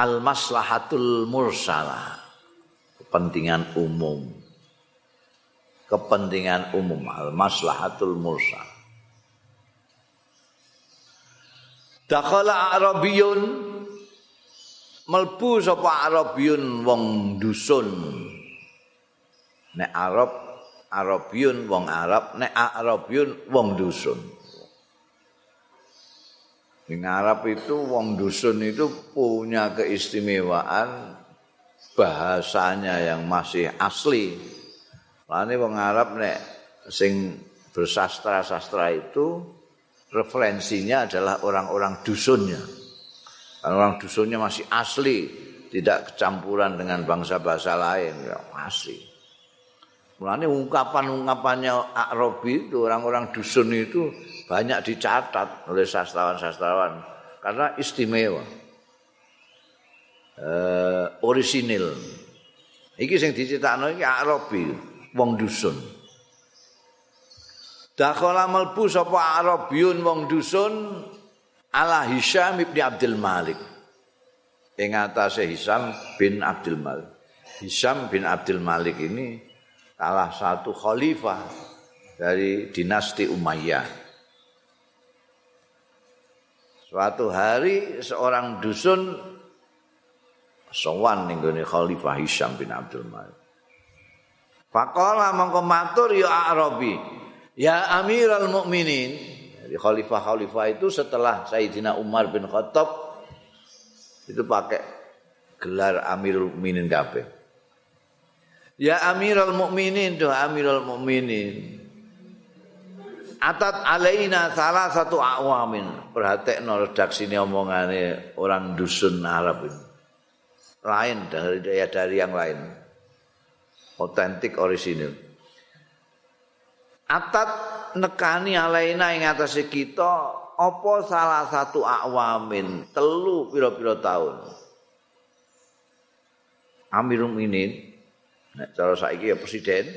al maslahatul mursalah. Kepentingan umum. Kepentingan umum. Al maslahatul mursal Dakhala Arabiyun. Melbu sapa Arabiyun wong dusun. Nek Arab Arabiyun wong Arab. Nek Arabiyun wong dusun Ning Arab itu wong dusun itu punya keistimewaan bahasanya yang masih asli. Lane wong Arab nek sing bersastra-sastra itu referensinya adalah orang-orang dusunnya. Orang dusunnya masih asli, tidak kecampuran dengan bangsa-bangsa lain, ya masih. Mulane ungkapan-ungkapannya Arabi itu orang-orang dusun itu banyak dicatat oleh sastrawan-sastrawan karena istimewa. Uh, orisinil. Iki sing dicitakno iki Arabi, wong dusun. Dakhala malbu sapa Arabiyun wong dusun ala Hisham bin Abdul Malik. Ing atase Hisham bin Abdul Malik. Hisham bin Abdul Malik ini salah satu khalifah dari dinasti Umayyah. Suatu hari seorang dusun sowan ning Khalifah Hisham bin Abdul Malik. Faqala mongko matur ya Arabi, ya Amirul Mukminin. Jadi khalifah-khalifah itu setelah Sayyidina Umar bin Khattab itu pakai gelar Amirul Mukminin kabeh. Ya Amirul Mukminin, tuh Amirul Mukminin. atat alaina salah satu awamin. Perhatekno ini omongane orang dusun Arab ini. Lain dari daya dari yang lain. Otentik orisinil. Atat nekani alaina ing atas kita apa salah satu awamin? Telu pira-pira tahun. Amirul Minin nek cara saiki ya presiden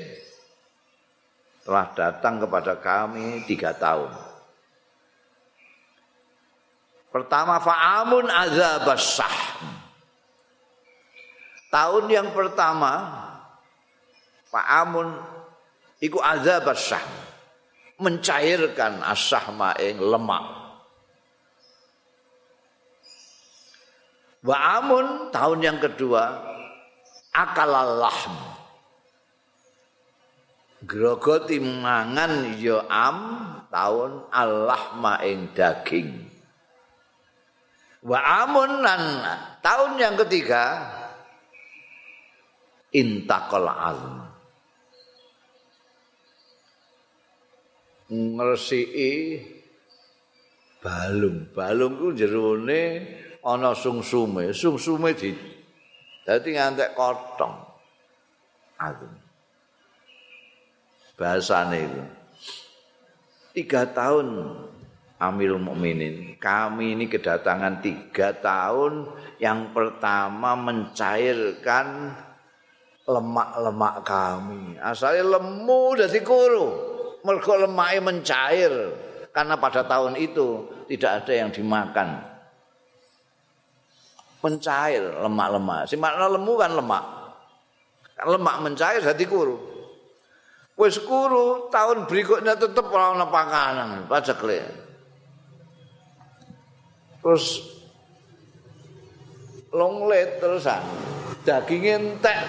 telah datang kepada kami tiga tahun. Pertama fa'amun azabasah. Tahun yang pertama fa'amun iku azabasah. Mencairkan asahma ing lemak. Wa'amun tahun yang kedua akalallahm. Grogoti mangan ya am taun Allah maing daging. Wa amun lan taun yang ketiga intakal azm. Ngresiki balung. Balung ku jerone ana sungsume sungsume di dadi ngantek kotong. Azm bahasane itu. Tiga tahun Amirul Mukminin, kami ini kedatangan tiga tahun yang pertama mencairkan lemak-lemak kami. Asalnya lemu dari kuru, mereka lemaknya mencair karena pada tahun itu tidak ada yang dimakan. Mencair lemak-lemak. Si makna lemu kan lemak. Lemak mencair jadi kuru. Wis kuru tahun berikutnya tetap ora ana panganan, pajak le. Terus long let terusan. Daging entek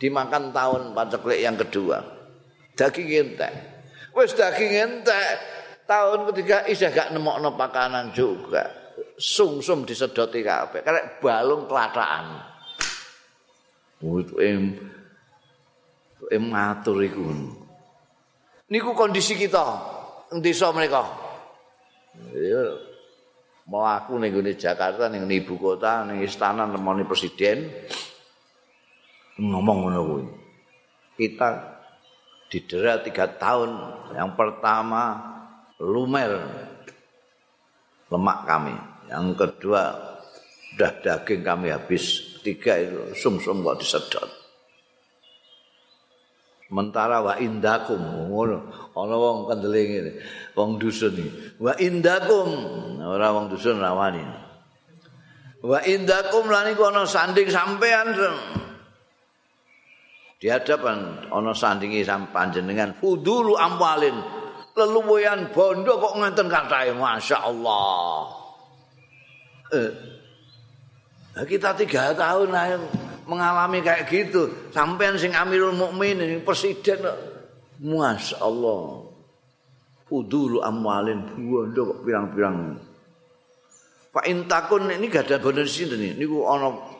dimakan tahun pajak le yang kedua. Daging entek. Wis daging entek tahun ketiga isih gak nemokno pakanan juga. Sungsum disedoti kabeh. Karek balung telataan. Itu matur iku. Niku kondisi kita ing desa mereka. Ya mlaku ning gone Jakarta ning ibu kota ning istana nemoni presiden ngomong ngono kuwi. Kita didera tiga tahun. Yang pertama lumer lemak kami. Yang kedua udah daging kami habis. Tiga itu sum-sum kok disedot. Mentara wa indakum. Ngono. Ana wong kendele ngene. Wong dusun iki. Wa indakum. Ora wong dusun rawani Wa indakum lan iku ana sanding sampean di hadapan ana sandingi panjenengan. Fudulu amwalin. Leluwian bondo kok ngenten katae masyaallah. Eh. Kita tiga tahun lah mengalami kayak gitu sampean sing Amirul Mukminin presiden Masya Allah fudulu amwalin bondo kok pirang-pirang Pak Intakun ini gak ada bener sih ini niku ana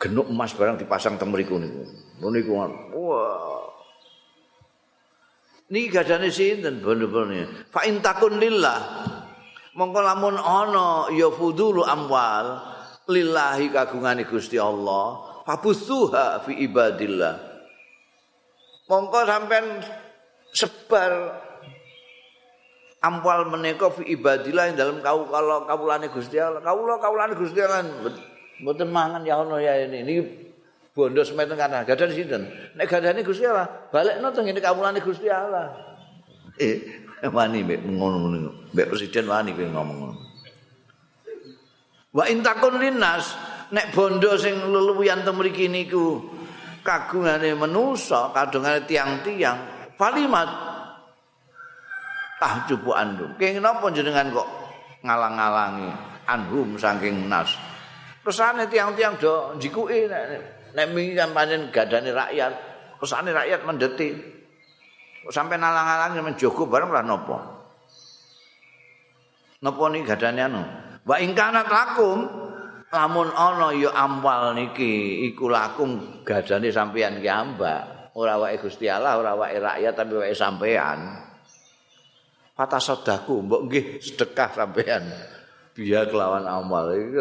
genuk emas barang dipasang teng mriku niku. Niku wah. Niki gadane sinten bener-bener. Fa in takun lillah. Mongko lamun ana ya fudulu amwal lillahi kagungane Gusti Allah, fabusuha fi ibadillah. Mongko sampean sebar amwal menika fi ibadillah dalam kau kalau kawulane Gusti Allah. Kawula kawulane Gusti Allah. Mboten mangan ya ono ya ini. Niki bondo semeten kana gadan sinten? Nek gadane Gusti Allah, balekno teng ngene kawulane Gusti Allah. Eh, wani mbek ngono-ngono. Mbek presiden wani kowe ngomong ngono. Wa intakun linnas nek bondo sing leluwian teng mriki niku kagungane manusa, kadungane tiang-tiang, falimat tahjubu andum. Kenging napa jenengan kok ngalang-alangi anhum saking nas? Kesane tiang-tiang do jikuke nek nek wingi kan pancen gadane rakyat, kesane rakyat mendeti. Kok sampe nalang-alang menjogo bareng lah nopo. Nopo ni gadane anu? Wa ing kana lakum lamun ana ya amwal niki iku lakum gadane sampean ki amba. Ora wae Gusti Allah, ora wae rakyat tapi wae sampean. Fata sedaku, mbok nggih sedekah sampean. Biar kelawan amal. Iki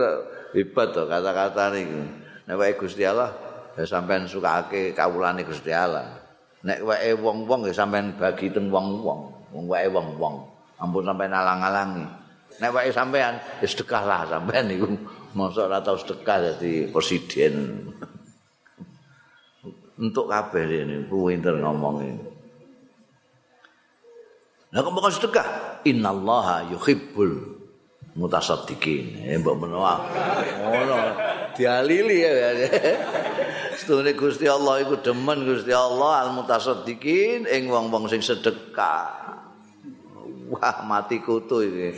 hebat to kata-kata niku. Nek wae Gusti Allah ya sampean sukake kawulane Gusti Allah. Nek wae wong-wong ya sampean bagi teng wong-wong, wong wae wong-wong. Ampun sampean alang-alangi. Nek wae sampean ya sedekahlah sampean niku. Mosok ora tau sedekah dadi presiden. Untuk kabeh ini, pinter ngomong ini. Nah, kok sedekah? Innallaha yuhibbul mutasaddiqin. Eh mbok menawa. Ngono. Dialili ya. Setune Gusti Allah iku demen Gusti Allah al mutasaddiqin ing wong-wong sing sedekah. Wah, mati kutu iki.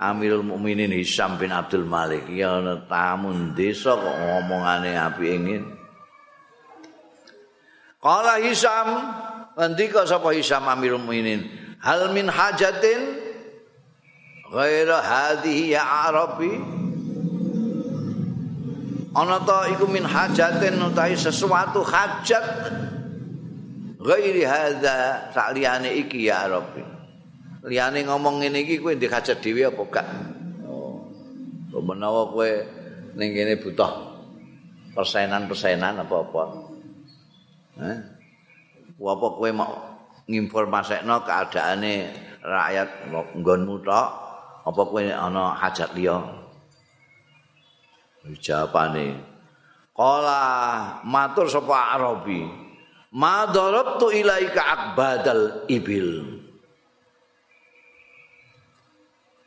Amirul Mukminin Hisam bin Abdul Malik ya ana tamu desa kok ngomongane api ingin. Qala Hisam, ngendika sapa Hisam Amirul Mukminin? Hal min hajatin ghaira hadhihi ya arabi ana ta iku min hajatin utawi sesuatu hajat ghairi hadza sak liyane iki ya arabi liyane ngomong ngene iki kowe ndek hajat dhewe apa gak? Oh. Menawa kowe ning kene butuh persenan-persenan apa-apa. Eh apa kowe mau nginformasekno keadaane rakyat nggonmu tok? Apa kowe ana hajat liya? Jawabane qala matur sapa arabi? Ma darabtu ilaika akbadal ibil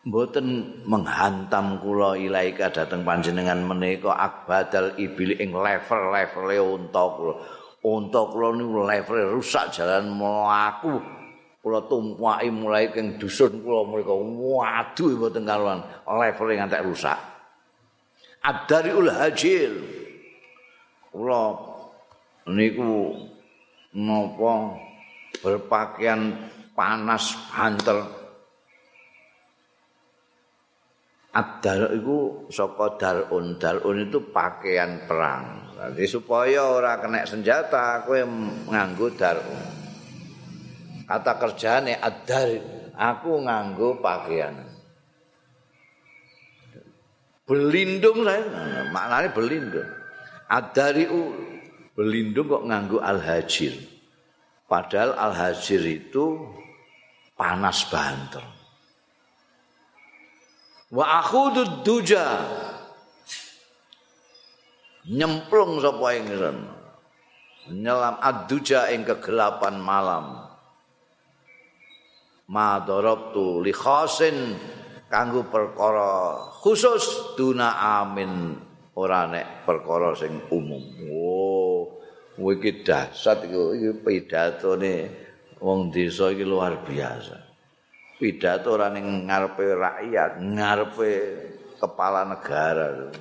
mboten menghantam kula ilaika dateng panjenengan menika akbadal ibil ing level-levele unta kula. Unta kula niku level rusak jalan mlaku kula tumpaki mulai keng dusun kula mriko waduh mboten karuan. Level ngantek rusak. Adariul hajil. Kula niku napa berpakaian panas banter Adar itu saka darun, darun itu pakaian perang. Jadi supaya ora kena senjata, kowe nganggo darun. kata kerjane adar aku nganggo pakaian. Berlindung saya. Maknanya berlindung. Adari berlindung kok nganggo al hajir padahal al hajir itu panas banter wa akhudud duja nyemplung sapa ingsun nyelam ad-duja ing kegelapan malam ma darabtu li khasin kanggo perkara khusus duna amin ora nek perkara sing umum. Oh, kowe iki dahsyat iki pidatone wong desa iki luar biasa. Pidato ora ning ngarepe rakyat, ngarepe kepala negara.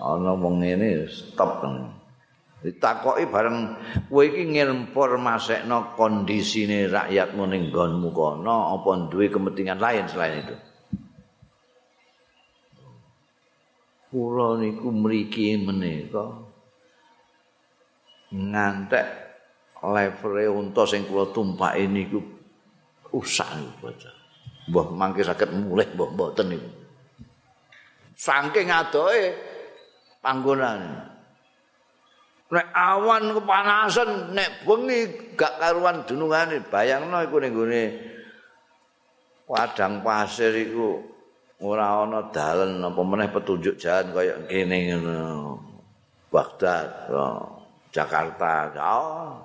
Ana wong ngene stop. Ditakoki bareng kowe iki nginformasekno kondisine rakyatmu ning nggonmu kono apa duwe kepentingan lain selain itu? Kula niku mriki menika ngantek levere unta sing kula tumpaki niku usah niku Mbah mangke saged mulih mbah mboten niku. Saking adohe panggonan. Nek awan kepanasan, nek bengi gak karuan dunungane, bayangno iku ning gone padang pasir iku ora ana dalan apa meneh petunjuk jalan kaya kene ngono. Baghdad, Jakarta, oh,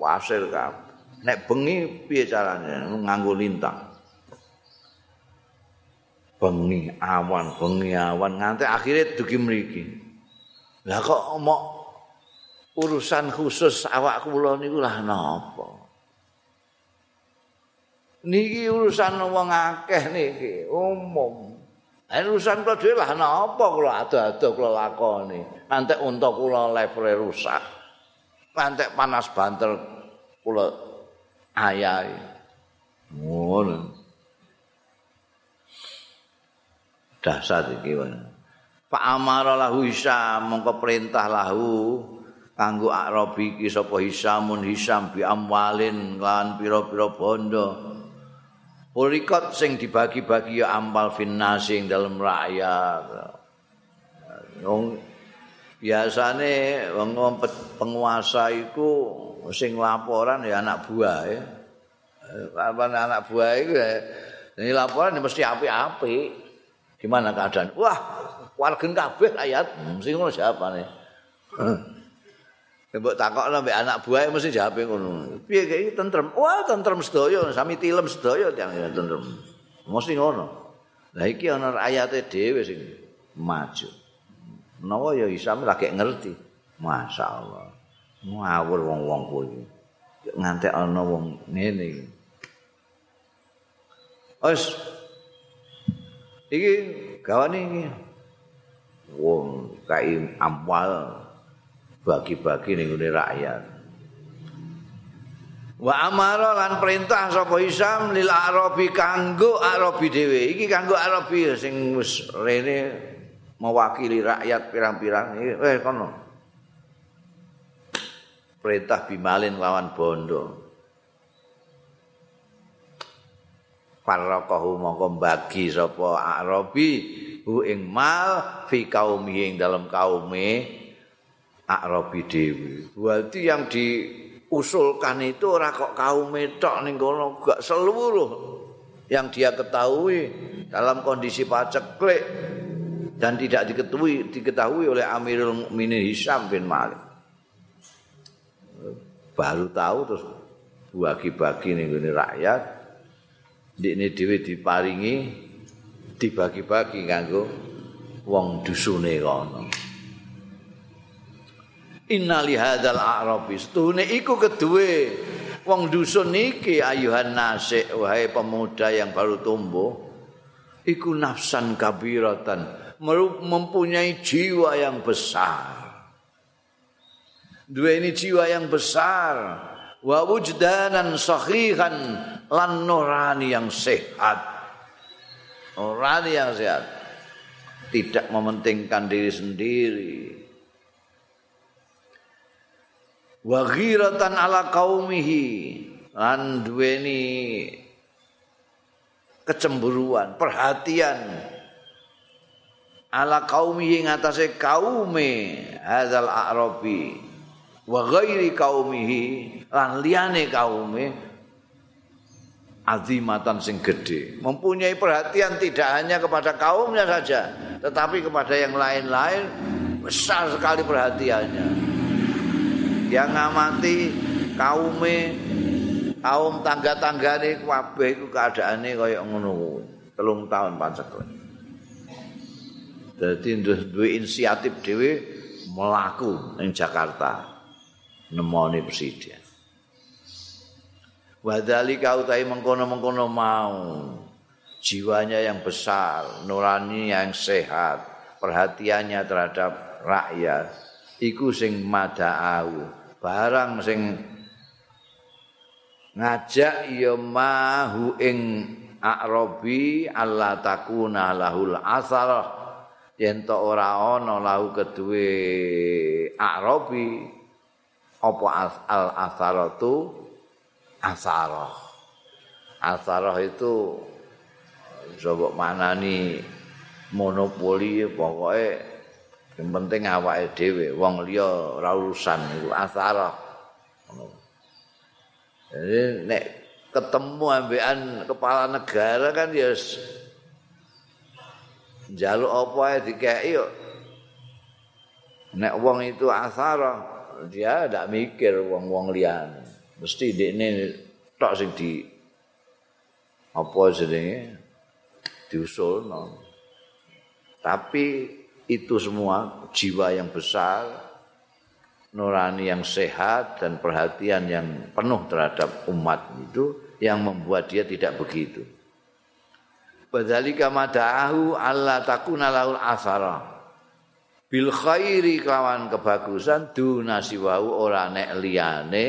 pasir kan. Nek bengi piye carane? Nganggo lintang. bengi awan bengi awan nganti akhirnya dugi mriki. Lah kok mau urusan khusus awak kula niku lah napa? Niki urusan wong akeh niki umum. Ini urusan kula dhewe lah napa kula ado-ado kula lakoni? Nganti unta kula level rusak. Nganti panas banter kula ayahi ngono dasar iki wae. Fa amara lahu Hisam mongko perintah lahu kanggo Arabi iki sapa Hisamun Hisam bi amwalin lan pira-pira bondo. Purikot sing dibagi-bagi ya amal finnasi ing dalam rakyat. Wong biasane wong penguasa iku sing laporan ya anak buah ya. Apa anak buah iku ya ini laporan mesti api-api. Gimana keadaan? Wah, warga kabeh ayat. Mesti ngono siapa? Mbok takokno mbek anak buah mesti jawab ngono. Piye iki tentrem? Wah, tentrem sedaya, sami tilem sedaya tiyang tentrem. Mesti ngono. Lah iki ana ayate dhewe sing maju. Menawa ya Isam lagi ngerti. Masya Allah. Ngawur wong-wong kuwi. Ngantek ana wong ngene. Wes iki gawane iki wong kai amwal bagi-bagi ning rakyat wa amara lan perintah sapa Isam lil arabi kanggo arabi dhewe iki kanggo arabi sing wis rene mewakili rakyat pirang-pirang. Eh kono. Perintah bimalin lawan bondo. Farraqahu mongko bagi sapa arabi hu ing mal fi kaumi ing dalam kaume arabi dewi berarti yang diusulkan itu ora kok kaum tok ning kono gak seluruh yang dia ketahui dalam kondisi paceklik dan tidak diketahui diketahui oleh Amirul Mukminin Hisam bin Malik baru tahu terus bagi-bagi ning rakyat ndekne dhewe diparingi dibagi-bagi kanggo wong dusune kono. Innali hadzal a'rabi stune iku kedue wong dusun iki ayuhan nasik wahai pemuda yang baru tumbuh iku nafsan kabiratan mempunyai jiwa yang besar. Dua ini jiwa yang besar wa wujdanan sahihan lan nurani yang sehat. Nurani yang sehat. Tidak mementingkan diri sendiri. Wa ghiratan ala qaumihi lan duweni kecemburuan, perhatian ala qaumi ing atase kaume hadzal a'rabi wa ghairi qaumihi lan liyane kaume azimatan sing gede mempunyai perhatian tidak hanya kepada kaumnya saja tetapi kepada yang lain-lain besar sekali perhatiannya. Yang ngamati kaume kaum tangga-tanggane kabeh iku keadaane kaya ngono telung tahun pancet Dadi duwe inisiatif dhewe melaku ning Jakarta nemoni presiden. Wadali kau tai mengkono-mengkono mau. Jiwanya yang besar, nurani yang sehat, perhatiannya terhadap rakyat, iku sing mada'au, barang sing ngajak ya mahu ing akrobi Allah takuna lahul asal yen to ora ana lahu kedue akrobi apa al asaratu asarah. Asarah itu coba mana nih monopoli pokoknya yang penting awake dhewe wong liya ora urusan iku asarah. Jadi nek ketemu ambekan kepala negara kan ya jaluk apa ya dikei yuk. Nek wong itu asara, dia ndak mikir wong-wong liyan. Mesti dekne tok sing di apa jenenge diusulno. Tapi itu semua jiwa yang besar nurani yang sehat dan perhatian yang penuh terhadap umat itu yang membuat dia tidak begitu. Badzalika mada'ahu Allah takuna laul asara. Bil khairi kawan kebagusan dunasiwahu ora nek liyane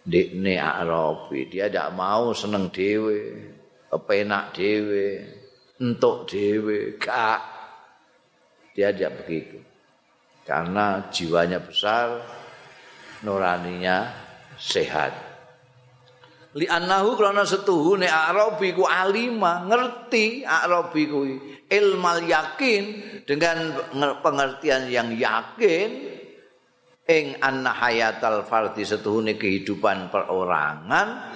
dikne arabi. Dia tidak mau seneng dewe, kepenak dewe, entuk dewe, gak. Dia tidak begitu. karena jiwanya besar nuraninya sehat li annahu krana setuhu nek arabi ku alima ngerti arabi kuwi ilmal yakin dengan pengertian yang yakin ing anna hayatal fardi setuhune kehidupan perorangan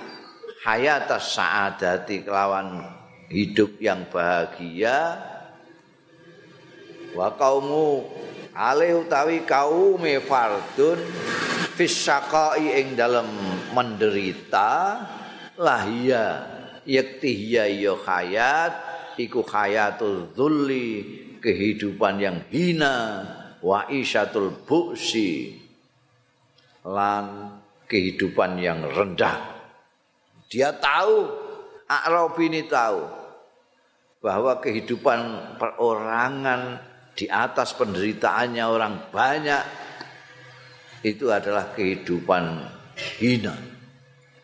hayatas saadati kelawan hidup yang bahagia wa kaumu ale utawi kaume fardun fisyaqai ing dalem menderita lahia yaktihiya ya hayat iku hayatul dzulli kehidupan yang hina wa isyatul buksi lan kehidupan yang rendah dia tahu Arabi ini tahu bahwa kehidupan perorangan di atas penderitaannya orang banyak itu adalah kehidupan hina.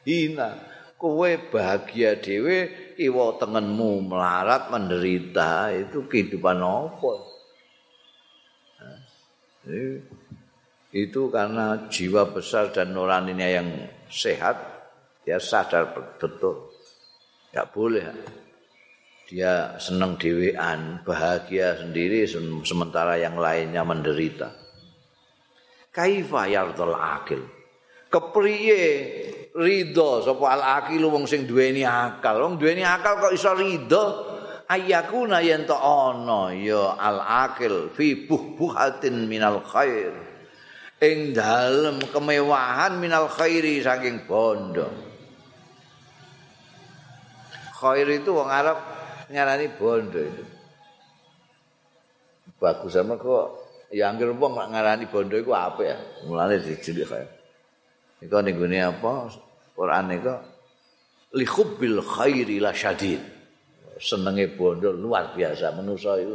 Hina. Kowe bahagia dhewe iwa tengenmu melarat menderita itu kehidupan apa? itu karena jiwa besar dan nuraninya yang sehat dia sadar betul. Enggak boleh dia senang dewean, bahagia sendiri sementara yang lainnya menderita. Kaifa yardul akil? Kepriye ridho sapa al akil wong sing duweni akal. Wong duweni akal kok iso ridho? Ayakuna yen to ana ya al akil fi buhbuhatin minal khair. Ing dalem kemewahan minal khairi saking bondo. Khair itu wong Arab ngarani bondo itu. Bagus sama kok ya anggere wong ngarani bondo iku apik ya. Mulane dijelik kaya. Iku ning apa? Quran iku li hubbil khairi la syadid. Senenge bondo luar biasa manusa itu.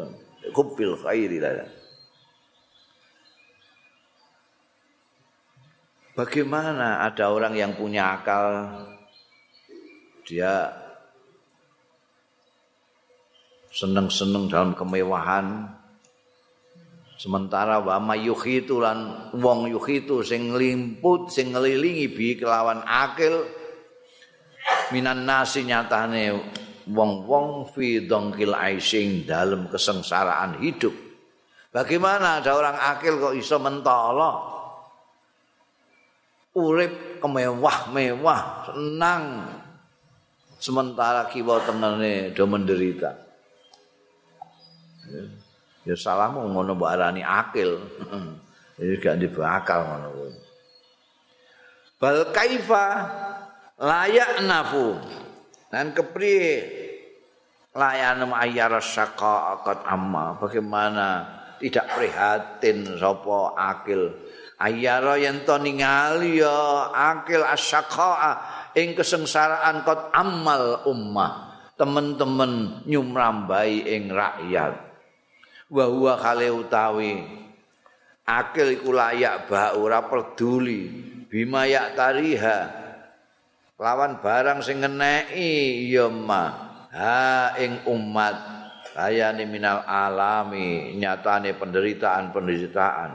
Hubbil khairi la. Bagaimana ada orang yang punya akal dia seneng-seneng dalam kemewahan sementara wa mayukhitu lan wong yukhitu sing limput sing ngelilingi bi kelawan akil minan nasi nyatane wong-wong fi dongkil aising dalam kesengsaraan hidup. Bagaimana ada orang akil kok iso mentolo urip kemewah-mewah senang. Sementara kiwa tengene do menderita Ya salahmu ngono mbok arani akil. Jadi gak dibakal ngono kuwi. Bal kaifa layak nafu dan kepriye layan ayyara syaqa akad amma. Bagaimana tidak prihatin sapa akil? Ayyara yen to ningali ya akil asyaqa ing kesengsaraan kot amal ummah. Teman-teman nyumrambai ing rakyat wa huwa kale utawi. Akil iku layak ba ora peduli. Bima yak tariha. Lawan barang sing ngeneki ya ma. Ha ing umat. Ayane minal alami nyatane penderitaan-penderitaan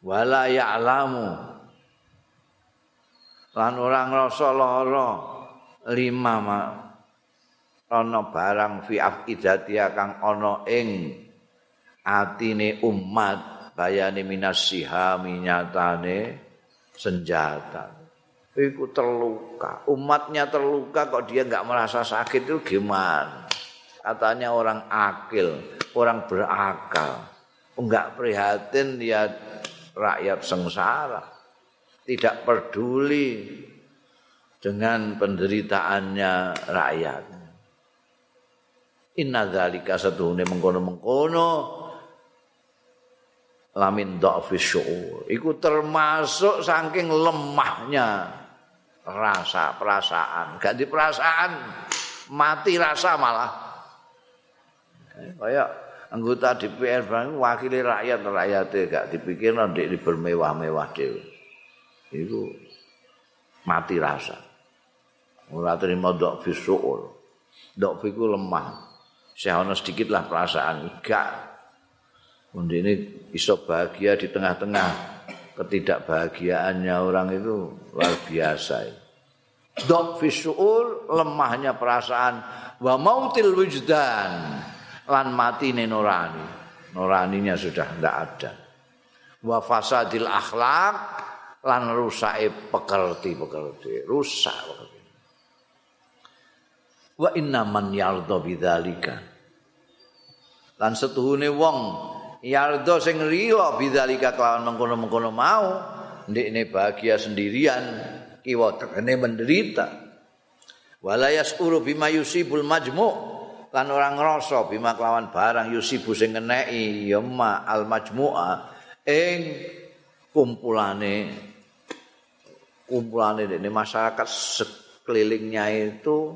wala ya'lamu. Lan ora ngrasa lara. Lima ana barang fi afidatia kang ana ing atine umat bayane minas sihami nyatane senjata. Iku terluka. Umatnya terluka kok dia nggak merasa sakit itu gimana? Katanya orang akil orang berakal. Enggak prihatin lihat rakyat sengsara. Tidak peduli dengan penderitaannya rakyat. Inna dzalika satune mengkono-mengkono lamin dha'fi syu'ur. Iku termasuk saking lemahnya rasa perasaan. Ganti perasaan, mati rasa malah. Kayak anggota DPR bang wakili rakyat rakyatnya gak dipikir nanti bermewah-mewah dhewe. itu mati rasa. Ora terima dok visual. Dok fiku lemah. Saya sedikit lah perasaan gak. Ini iso bahagia di tengah-tengah ketidakbahagiaannya orang itu luar biasa. Dok visual lemahnya perasaan wa mautil wujdan lan mati nurani. Nuraninya sudah tidak ada. Wa fasadil akhlak lan rusake pekerti-pekerti, rusak pekerti. Wa inna man yarda bidzalika. Lan setuhune wong yarda sing rila bidzalika kelawan mengkono-mengkono mau, ndekne bahagia sendirian, kiwa tekene menderita. Wala yasuru bima yusibul majmu' lan orang ngrasa bima kelawan barang yusibu sing ngeneki ya ma al majmu'a. Ing kumpulane kumpulan ini masyarakat sekelilingnya itu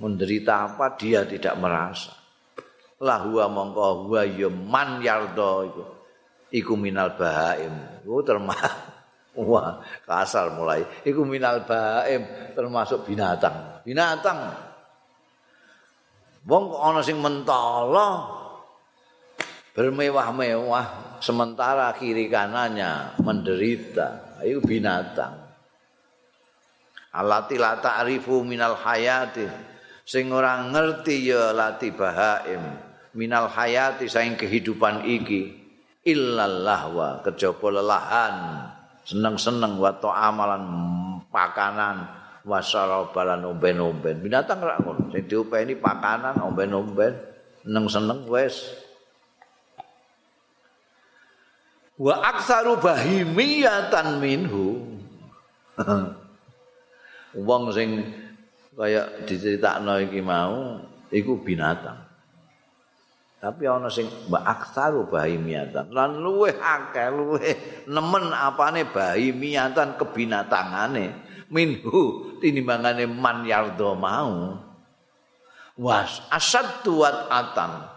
menderita apa dia tidak merasa lahua mongko huwa ya man yardo itu iku minal bahaim. Itu termasuk wah kasar mulai. Iku minal bahaim termasuk binatang. Binatang. Wong ana sing mentala bermewah-mewah sementara kiri kanannya menderita. Itu binatang. Alati la ta'rifu minal hayati. Sing ora ngerti ya lati bahaim minal hayati saing kehidupan iki illallah kejaba lelahan seneng-seneng wa amalan pakanan wa sarabalan omben-omben. Binatang ora ngono sing diupeni pakanan omben-omben seneng-seneng wis wa aksaru bahimiyatan minhu. Wong sing kaya diceritakno iki mau iku binatang tapi ana sing wa aksaru bahimiyatan lan luweh akeh luweh nemen apane bahimiyatan kebinatangane. Minhu tinimbangane man yardo mau. Was asad tuat atan.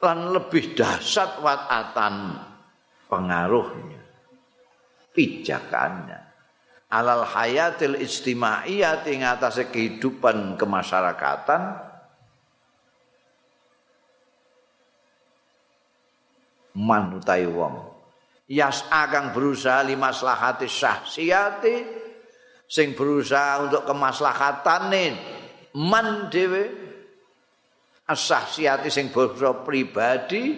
Lan lebih dahsyat watatan pengaruhnya pijakannya. Alal hayatil istimaiyah ing atas kehidupan kemasyarakatan man utai wong. Yas agang berusaha lima selahati syahsiyati sing berusaha untuk kemaslahatane man dewe asahsiati sing basa pribadi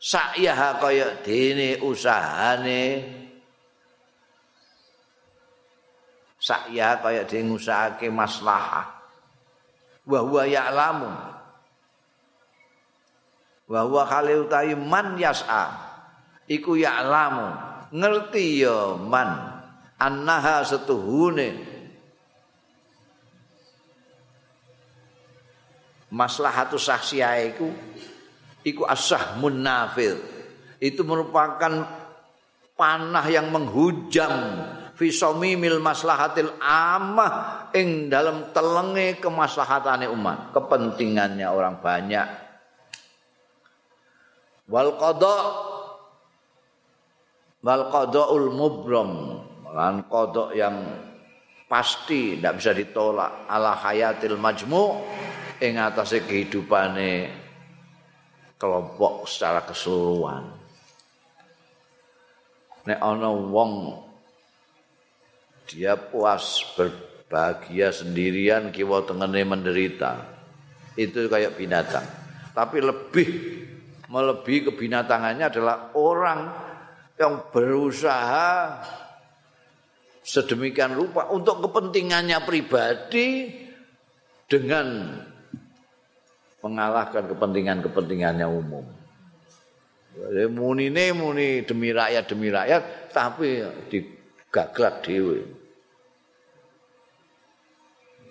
sakyaha kaya dene usahane. Sakya kaya dene ngusahake maslahah. Wa huwa ya'lamu wa huwa khali man yas'a. Iku ya'lamu. Ngerti ya man. Annaha setuhune. Maslahatus saksiyah iku iku munafil itu merupakan panah yang menghujam fisomimil maslahatil amah ing dalam telenge kemaslahatane umat kepentingannya orang banyak wal qada. Wal qadaul mubram. Lan kodok yang pasti tidak bisa ditolak. Ala hayatil majmu ing atase kehidupane kelompok secara keseluruhan. Nek ana wong dia puas berbahagia sendirian kiwa tengene menderita. Itu kayak binatang. Tapi lebih melebihi kebinatangannya adalah orang yang berusaha sedemikian rupa untuk kepentingannya pribadi dengan mengalahkan kepentingan-kepentingannya umum. Muni ini muni demi rakyat demi rakyat, tapi digaglak dewi.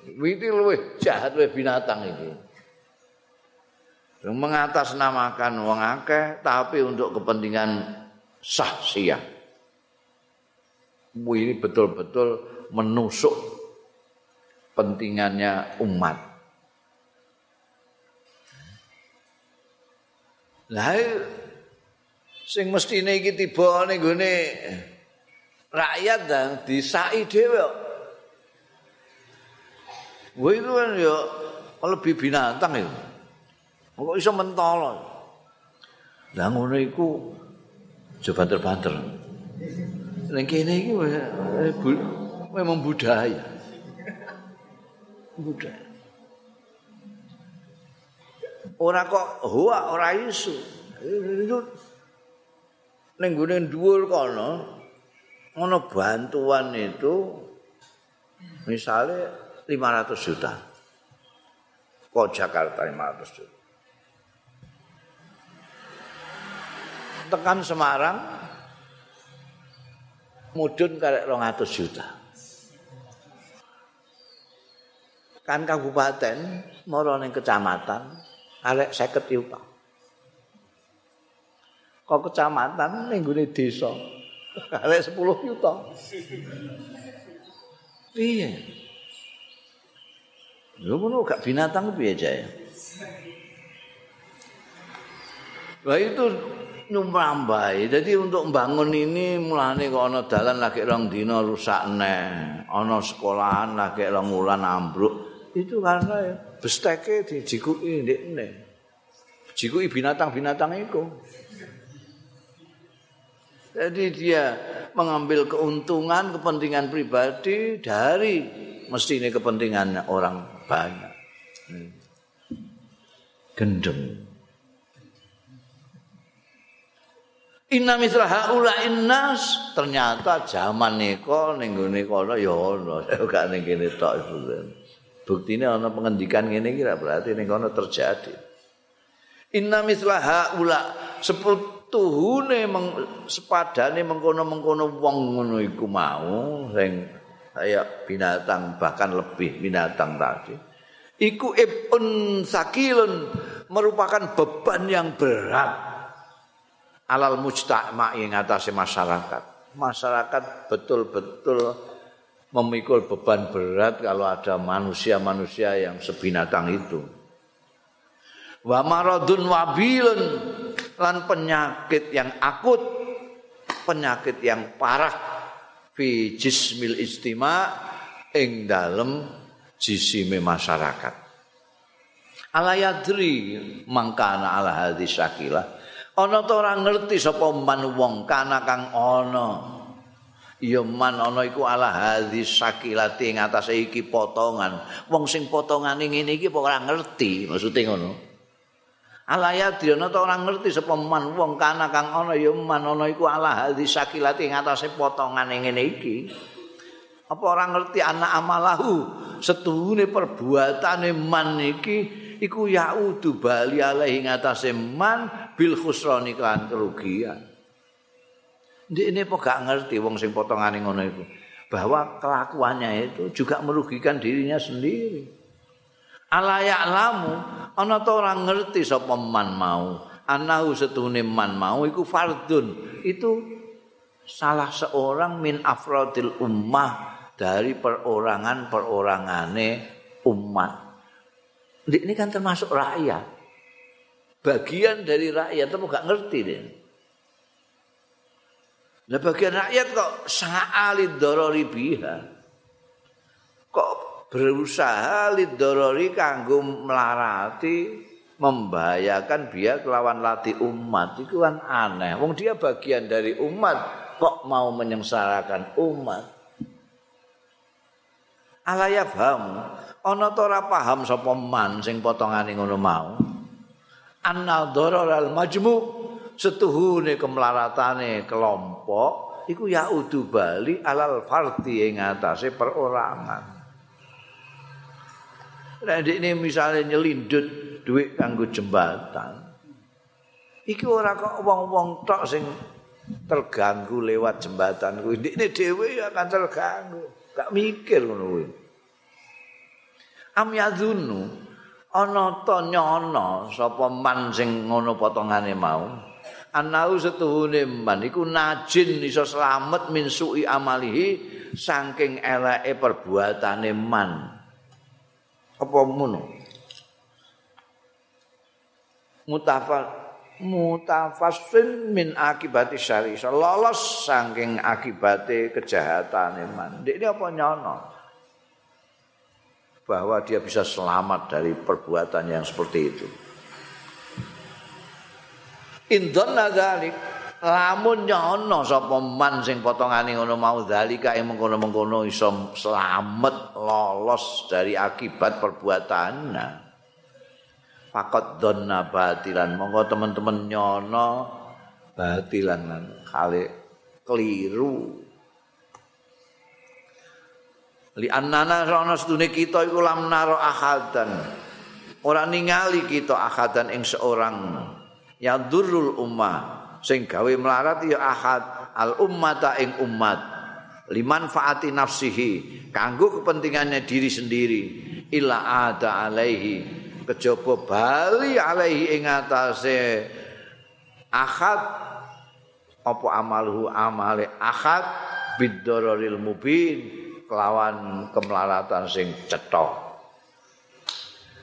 Ini lebih jahat lebih binatang ini. Mengatasnamakan wong akeh, tapi untuk kepentingan sah siang. ini betul-betul menusuk pentingannya umat. Lah sing mestine iki tiba ning gone rakyat dan disai dhewe. Wah itu kan ya lebih binatang itu. Kok iso mentolo. Lah ngono iku coba terbanter. Ning kene iki memang budaya. Budaya. Ora kok hoa ora isu. Ning gune dhuwur kono ana bantuan itu misalnya 500 juta. Kok Jakarta 500 juta. Tekan Semarang mudun karek 200 juta. Kan kabupaten mara ning kecamatan karek 50 juta. Kok kecamatan ning gone desa karek 10 juta. Iya. Lho ngono gak binatang piye aja ya. Wah itu nyumbambai. Jadi untuk membangun ini mulane kok ana dalan lagi rong dina rusak neh. Ana sekolahan lagi rong wulan ambruk. Itu karena besteke dijikuki ndekne. Jikuki binatang-binatang itu. Jadi dia mengambil keuntungan, kepentingan pribadi dari mesti ini kepentingan orang banyak. Hmm. Inna misra haula innas. Ternyata zaman niko ning gone kono ya ana gak ning kene tok buktine ana pengendikan ngene iki berarti ning kono terjadi. Inna misla haula seputuhune meng, sepadane mengkono-mengkono wong ngono iku mau sing kaya binatang bahkan lebih binatang tadi. Iku ibun sakilun merupakan beban yang berat alal mujtama ing atase masyarakat. Masyarakat betul-betul memikul beban berat kalau ada manusia-manusia yang sebinatang itu. Wa maradun wabilun lan penyakit yang akut, penyakit yang parah fi jismil istima ing dalem jisime masyarakat. Alayadri mangkana ala hadis syakilah ana ta ora ngerti sapa man wong kana kang ana. Ya man ana iku ala hadis sakilati ing atase iki potongan. Wong sing potongane ngene iki apa ora ngerti maksude ngono. Ala ya ana ta ora ngerti sapa man wong kana kang ana. Ya man ana iku ala hadis sakilati ing atase potongane ngene iki. Apa ora ngerti anak amalahu? Setuhune perbuatane man iki iku yaudu bali alaihi ngatasé man bil khusrani kan kerugian ini kok gak ngerti wong sing potongane ngono iku. Bahwa kelakuannya itu juga merugikan dirinya sendiri. Ala ya'lamu ana ta orang ngerti sapa man mau. Anahu setune man mau iku fardun. Itu salah seorang min afrodil ummah dari perorangan-perorangane umat. Ini kan termasuk rakyat. Bagian dari rakyat tapi gak ngerti deh. Nah bagian rakyat kok sa'alid dorori biha. Kok berusaha lidorori kanggo melarati membahayakan biar kelawan lati umat itu kan aneh. Wong dia bagian dari umat kok mau menyengsarakan umat. Alaya paham, ana ora paham sapa man sing potongane ngono mau. Anna al majmu setuhune kemlaratane kelompok iku ya udu bali alal fardi ing atase perorangan. Nek ini misalnya nyelindut duit kanggo jembatan. Iki ora kok wong-wong tok sing terganggu lewat jembatan kuwi. Ini dhewe akan terganggu. Gak mikir ngono kuwi. Am yadzunu ana ta nyono sapa man sing ngono potongane mau. anau setuhune man iku najin iso slamet min su'i amalihi saking eleke perbuatane man. Apa ngono? Mutafal mutafassin min akibati syari. Lolos saking akibate kejahatane man. Ini apa nyono bahwa dia bisa selamat dari perbuatan yang seperti itu Indon nadzalik lamun nyono sapa man sing potongane ngono mau dalika ing mengkono-mengkono iso slamet lolos dari akibat perbuatannya. Fakot donna batilan monggo teman-teman nyono batilan kali keliru. Li annana rono sedune kita iku lam naro ahadan. Ora ningali kita ahadan ing seorang. Ya durrul ummah. Sing gawe melarat ya ahad. Al ummata ing umat liman faati nafsihi. Kanggo kepentingannya diri sendiri. Illa ada alaihi. Kejaba bali alaihi ing atase. Ahad. Apa amalhu amale ahad. Biddararil mubin kelawan kemelaratan sing cetok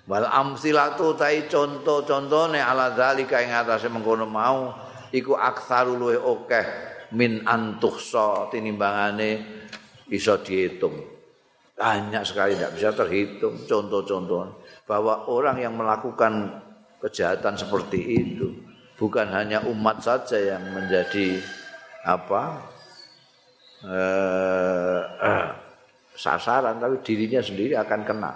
Wal amsilatu tai conto-contone ala zalika ing atase mengkono mau iku aktsaru luwe akeh min antuhsa tinimbangane bisa dihitung. Banyak sekali tidak bisa terhitung contoh-contoh bahwa orang yang melakukan kejahatan seperti itu bukan hanya umat saja yang menjadi apa eh, eh, sasaran tapi dirinya sendiri akan kena.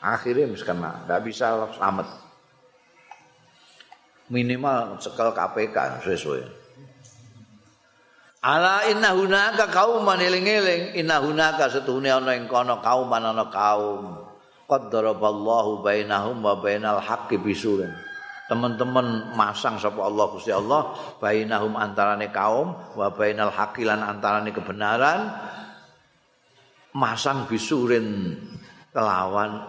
akhirnya mesti kena, nggak bisa selamat. Minimal cekel KPK sesuai. Ala inna hunaka kauman eling-eling inna hunaka setuhune ana ing kono kauman ana kaum qaddaraballahu bainahum wa bainal haqqi bisurin teman-teman masang sapa Allah Gusti Allah bainahum antarane kaum wa bainal haqqi lan antarane kebenaran masang bisurin kelawan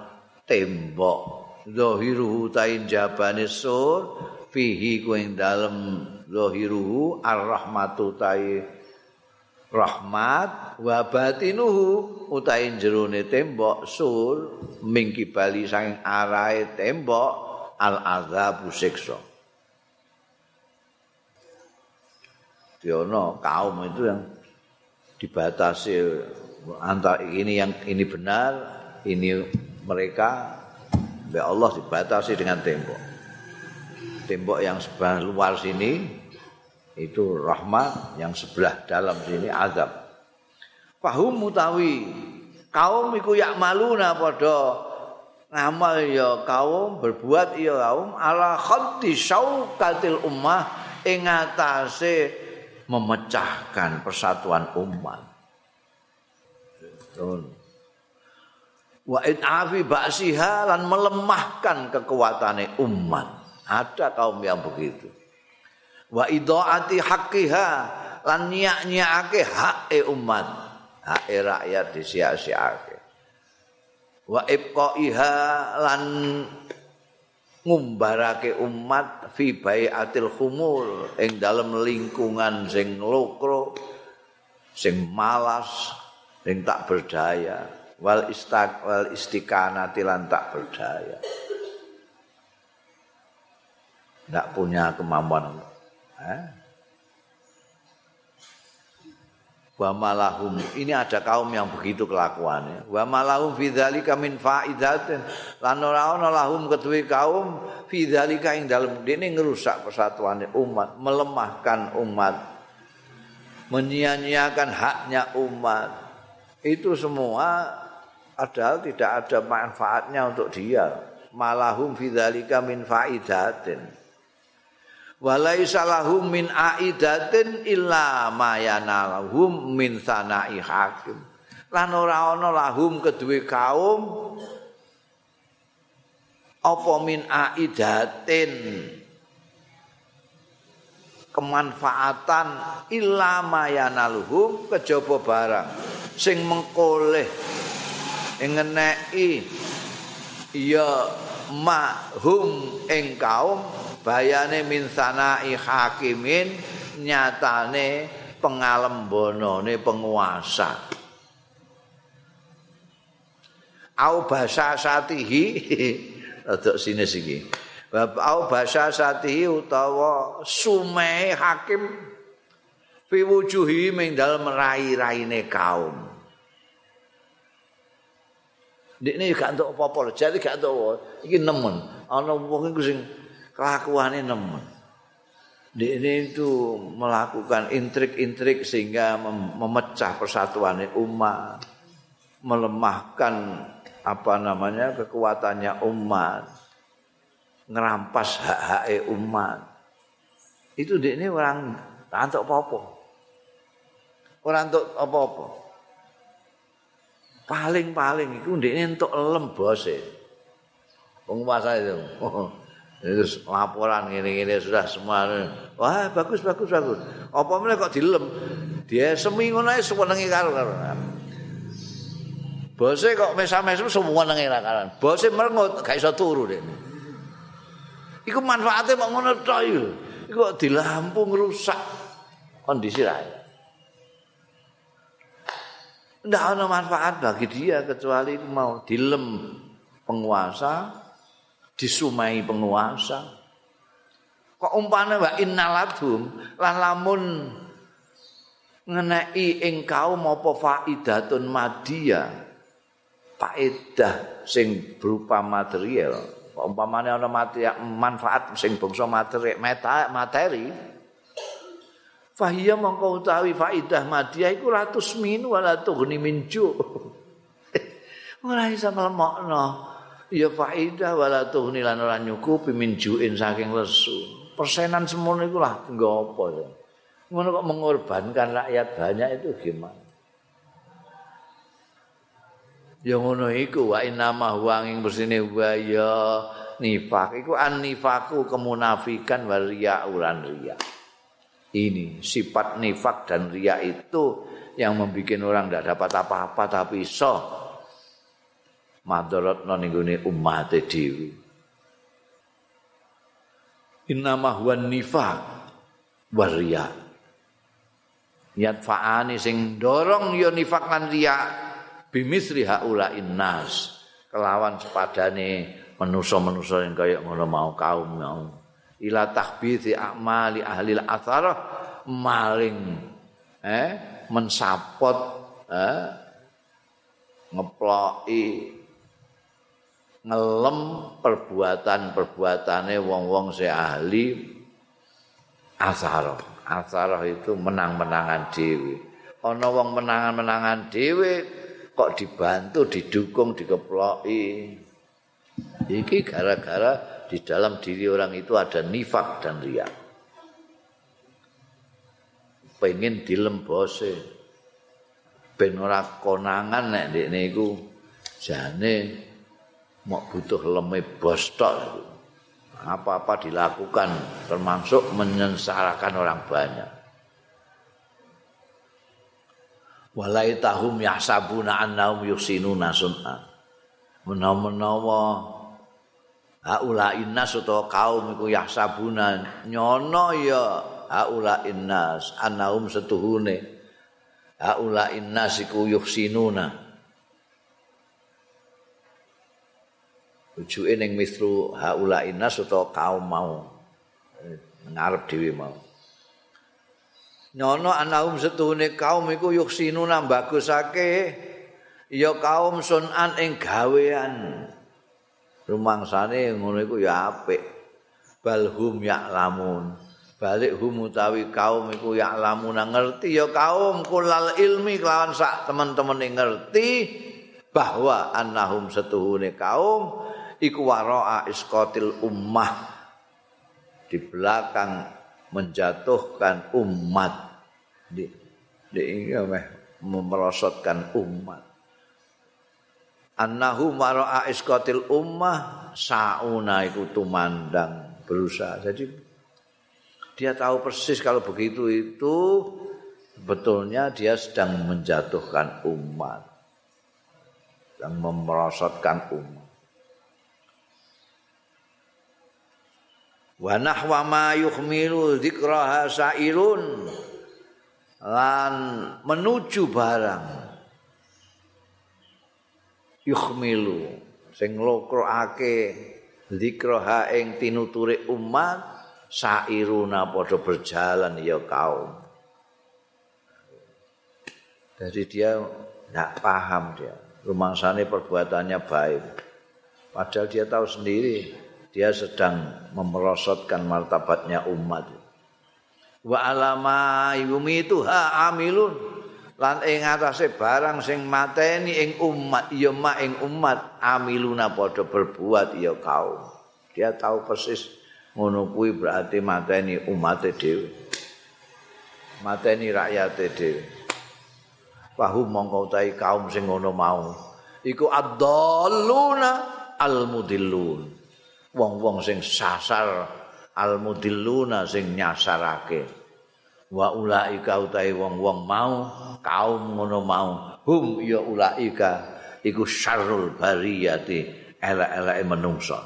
tembok. Zahiruhu tain jabane sur fihi ku ing dalem zahiruhu arrahmatu tai rahmat wa batinuhu utahe jerone tembok sur mingki bali saking arahe tembok al azabu siksa Diono kaum itu yang dibatasi antara ini yang ini benar ini mereka oleh Allah dibatasi dengan tembok. Tembok yang sebelah luar sini itu rahmat, yang sebelah dalam sini azab. Fahum mutawi kaum iku yak maluna padha ngamal ya kaum berbuat ya kaum ala khaddi syaukatil ummah ing memecahkan persatuan umat. Betul. wa idafi ba'siha lan melemahkan kekuatane umat. Ada kaum yang begitu. Wa idaati haqqiha lan nyak-nyakake hak umat. Hak rakyat disia-siake wa ibqaiha lan ngumbarake umat fi baiatil khumul ing dalem lingkungan sing lokro sing malas sing tak berdaya. Wal istaq wal istiqanati lan tak berdaya. Ndak punya kemampuan eh? wa malahum. Ini ada kaum yang begitu kelakuannya. Wa malahum fi min faidatin. Lan ora ana lahum ketuwe kaum fi dzalika ing dalem. Dene ngerusak persatuan umat melemahkan umat menyia-nyiakan haknya umat itu semua adalah tidak ada manfaatnya untuk dia. Malahum fi dzalika min faidatin. Walaisa lahum min aidatin illa ma yanalahum min sana'i hakim. Lan ora ana lahum kedue kaum apa min aidatin kemanfaatan illa ma yanaluhum kejaba barang. Sing mengkoleh ngeneki ya mahum ing kaum bayane min sanai hakimin nyatane pengalembonone penguasa. Au basa satihi rada sini iki au basa satihi utawa sume hakim fi wujuhi ming dalem rai-raine kaum Dikne gak entuk apa-apa, jadi gak entuk. Iki nemen. Ana wong iku sing kelakuannya nemen. Ini itu melakukan intrik-intrik sehingga memecah persatuan umat, melemahkan apa namanya kekuatannya umat, ngerampas hak-hak umat. Itu ini orang untuk apa-apa. Orang untuk apa-apa. Paling-paling itu ini untuk lembos Penguasa itu. Terus laporan ngene-ngene sudah semua. Wah, bagus bagus bagus. Apa meneh kok dilem? Dia semi ngono ae senengi karo karo. Bose kok mesam-mesem semua nengi karan. Bose merengut gak iso turu deh. Iku manfaatnya mau ngono tok iku. Iku kok dilampu ngerusak kondisi rakyat. Tidak ada manfaat bagi dia kecuali mau dilem penguasa disumai penguasa. Kok umpane wa innaladhum lan lamun ngeneki ing kaum apa faidatun madia faedah sing berupa material umpamane ana manfaat sing bangsa materi materi fahiya mongko utawi faidah madia iku ratus min wala tughni min ju ora iso mlemokno ya faidah wala tuhni lan ora nyukupi min juin saking lesu. Persenan semono iku lah nggo apa ya. Ngono kok mengorbankan rakyat banyak itu gimana? Ya ngono iku wa inama wanging bersine wa ya nifak. Iku an nifaku kemunafikan wa riya ulan riya. Ini sifat nifak dan riya itu yang membuat orang tidak dapat apa-apa tapi so madarat nang nggone umat dhewe. Innama huwa nifaq wariya yadfa'ani sing dorong ya nifaq lan riya bimisri haula innas kelawan sepadane manusa-manusa yang kaya ngono mau kaum mau ila tahbithi a'mali ahli al-athar maling eh mensapot eh ngeploki ngelem perbuatan-perbuatane wong-wong se ahli asar. Asar itu menang-menangan dhewe. Ana wong menangan-menangan dhewe kok dibantu, didukung, dikeploki. Iki gara-gara di dalam diri orang itu ada nifak dan riak. Pengen dilembose. Ben ora konangan nek ndekne iku jane mau butuh lemah bos apa-apa dilakukan termasuk menyengsarakan orang banyak walaitahum yahsabuna annahum yusinuna sun'a menawa-menawa haula innas utawa kaum iku yahsabuna nyono ya haula innas annahum setuhune. Haula innas iku yusinuna ujuke ning misru haula innas utawa kaum mau ngarep dhewe mau nyono anahum setuhune kaum iku yuksinu nambagusake ya kaum sunan ing gawean. Rumangsane ngono iku ya apik. Balhum ya'lamun balik hum utawi kaum iku ya'lamun ngerti ya kaum kulal ilmi kelawan sak teman-teman ngerti bahwa annahum setuhune kaum iku waraa iskotil ummah. Di belakang menjatuhkan umat. Di di memerosotkan umat. Annahu mara'a iskatil ummah sauna iku tumandang berusaha. Jadi dia tahu persis kalau begitu itu betulnya dia sedang menjatuhkan umat. Dan memerosotkan umat wa nahwa ma yuhmilu dzikraha sa'irun lan menuju barang. Yuhmilu. Sing nglokroake dzikraha ing tinuture umat sa'iruna padha berjalan ya kaum. Jadi dia tidak paham dia. Rumangsane perbuatannya baik. Padahal dia tahu sendiri dia sedang memerosotkan martabatnya umat. Wa alama yumituha amilun lan ing atase barang sing mateni ing umat ya mak ing umat amiluna padha berbuat ya kaum. Dia tahu persis ngono kuwi berarti mateni umat dhewe. Mateni rakyat dhewe. Pahum mongko kaum sing ngono mau. Iku ad-dalluna al-mudillun. Wong-wong sing sasar almudilluna sing nyasarake. Wa ulaika utahe wong-wong mau kaum ngono mau hum ya ulaika iku syarrul bariyati elek-eleke menungso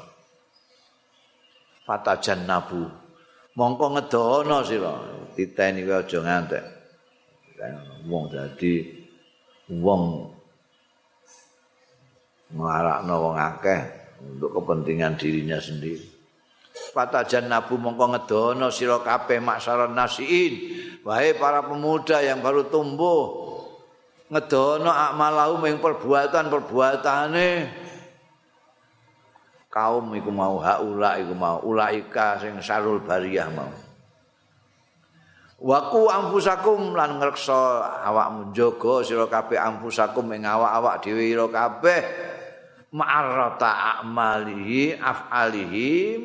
fatajan nabu mongko ngedono sira titeni wae aja ngantek. Wong dadi wong nglarakno wong akeh untuk kepentingan dirinya sendiri. Patajan nabu mongko ngedono sira kabeh maksaron nasiin. Wahai para pemuda yang baru tumbuh ngedono akmalahum ing perbuatan-perbuatane kaum iku mau haula iku mau ulaika sing sarul bariyah mau. Waku ampusakum lan ngreksa awakmu jaga sira kabeh ampusakum ing awak-awak dhewe kabeh ma'arrata a'malihi af'alihim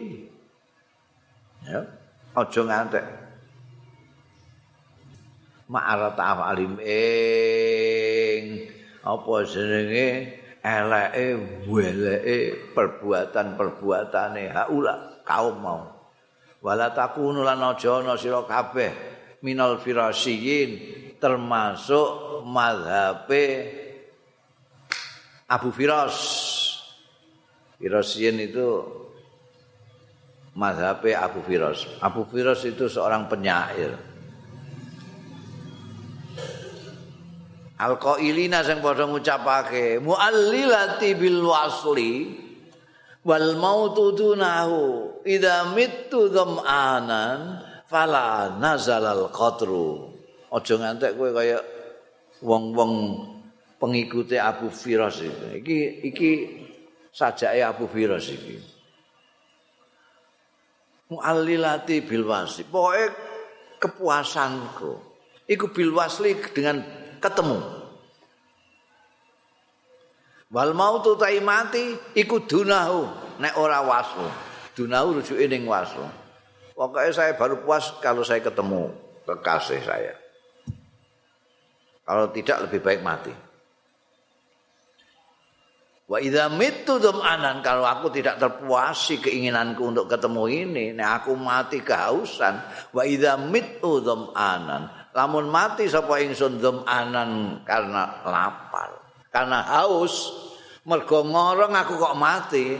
ya aja ngantek. Ma'arrata af'alihim ing apa jenenge? Eleke weleke perbuatan-perbuatane. Haula kaum mau. Wala takunu lan aja ana sira kabeh minal firasiyin termasuk mazhabe Abu Firas Firosien itu mazhabe Abu Firos. Abu Firos itu seorang penyair. Al-qailina sing padha ngucapake muallilati bil wasli wal mautu dunahu idza mittu dham'anan fala nazalal qatru. Aja ngantek kowe kaya wong-wong pengikuti Abu Firas iki. Iki iki sajake Abu Firas iki. Muallilati bil wasli. Pokoke kepuasanku iku bil wasli dengan ketemu. Wal mautu ta mati iku dunahu nek ora wasu. Dunahu rujuke ning wasu. Pokoknya saya baru puas kalau saya ketemu kekasih saya. Kalau tidak lebih baik mati. Wa idza mittu anan kalau aku tidak terpuasi keinginanku untuk ketemu ini, nek aku mati kehausan, wa idza mittu anan lamun mati sapa ingsun anan karena lapar. Karena haus. Mergo ngorong aku kok mati.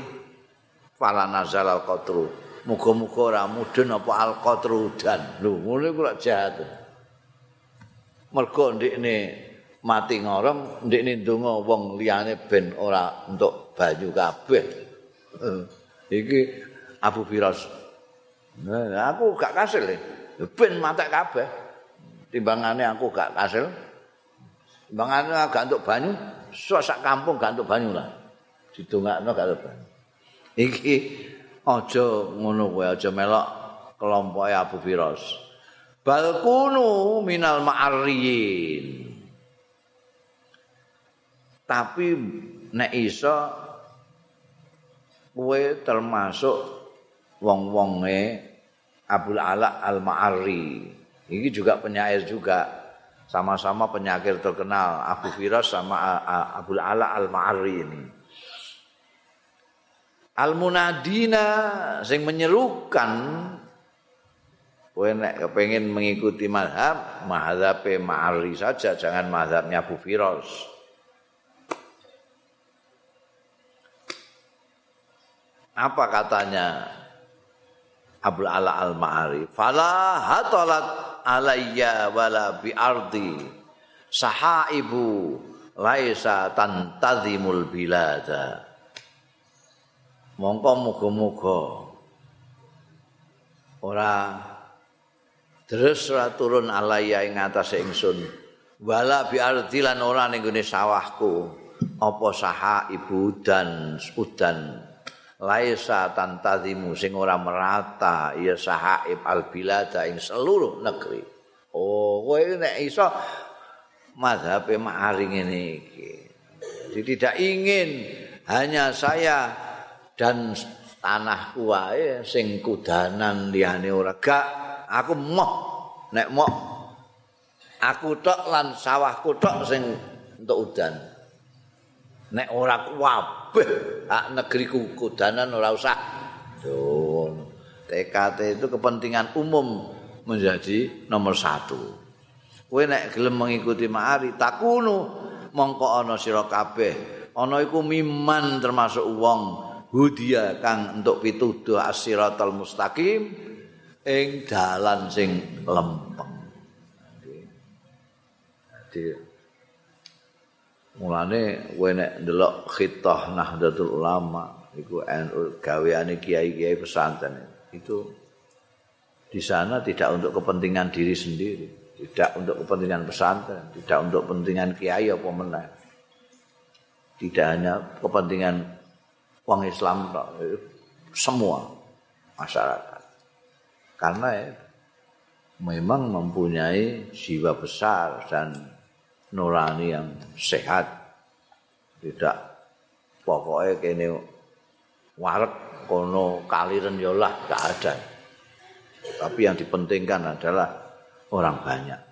Fala nazal al qatru muga-muga ora mudhun apa al qatru dan lho ngene kok jahat. Mergo ndekne mati ngorong ndekne ndonga wong liyane ben ora entuk banyu kabeh. Eh, iki Abu Firas. Nah, aku gak kasil ben matek kabeh. Timbangane aku gak kasil. Timbangane gak entuk banyu. Sak kampung gak entuk banyu lah. Didongakno gak entuk banyu. Iki aja ngono kowe aja melok kelompoke Abu Firas. Balkunu minal ma'arriyin tapi nek iso kowe termasuk wong-wonge Abdul Ala Al-Ma'arri. Ini juga penyair juga. Sama-sama penyair terkenal Abu Firas sama Abdul Ala Al-Ma'arri ini. Al-Munadina sing menyerukan kowe nek mengikuti mazhab, mazhabe Ma'arri saja, jangan mazhabnya Abu Firas. Apa katanya Abdul Ala Al-Ma'ari? Fala hatalat alayya wala bi ardi sahaibu laisa tantazimul bilada. Mongko muga-muga ora terus ora turun alayya ing atase ingsun wala bi ardi lan ora ning sawahku apa sahaibu dan udan laisa tantazimu sing ora merata ya sahaib al ing seluruh negeri. Oh kowe nek iso mazhab ma'aring ini jadi tidak ingin hanya saya dan tanahku wae sing kudanan liyane ora. Gak aku moh nek moh aku tok lan sawahku tok sing untuk udan nek ora kabeh hak negeri kudanan ora usah. TKT itu kepentingan umum menjadi nomor satu. Kowe nek gelem mengikuti ma'ari takunu mongko ana sira kabeh. Ana iku miman termasuk wong hudia kang untuk pituduh as-siratal mustaqim ing dalan sing lempeng. Jadi, Mulane kowe nek ndelok khitah Nahdlatul Ulama iku gaweane kiai-kiai pesantren itu di sana tidak untuk kepentingan diri sendiri, tidak untuk kepentingan pesantren, tidak untuk kepentingan kiai apa meneh. Tidak hanya kepentingan wong Islam semua masyarakat. Karena ya, memang mempunyai jiwa besar dan nurani yang sehat. Tidak pokoknya kene warek kono kaliren yolah gak ada. Tapi yang dipentingkan adalah orang banyak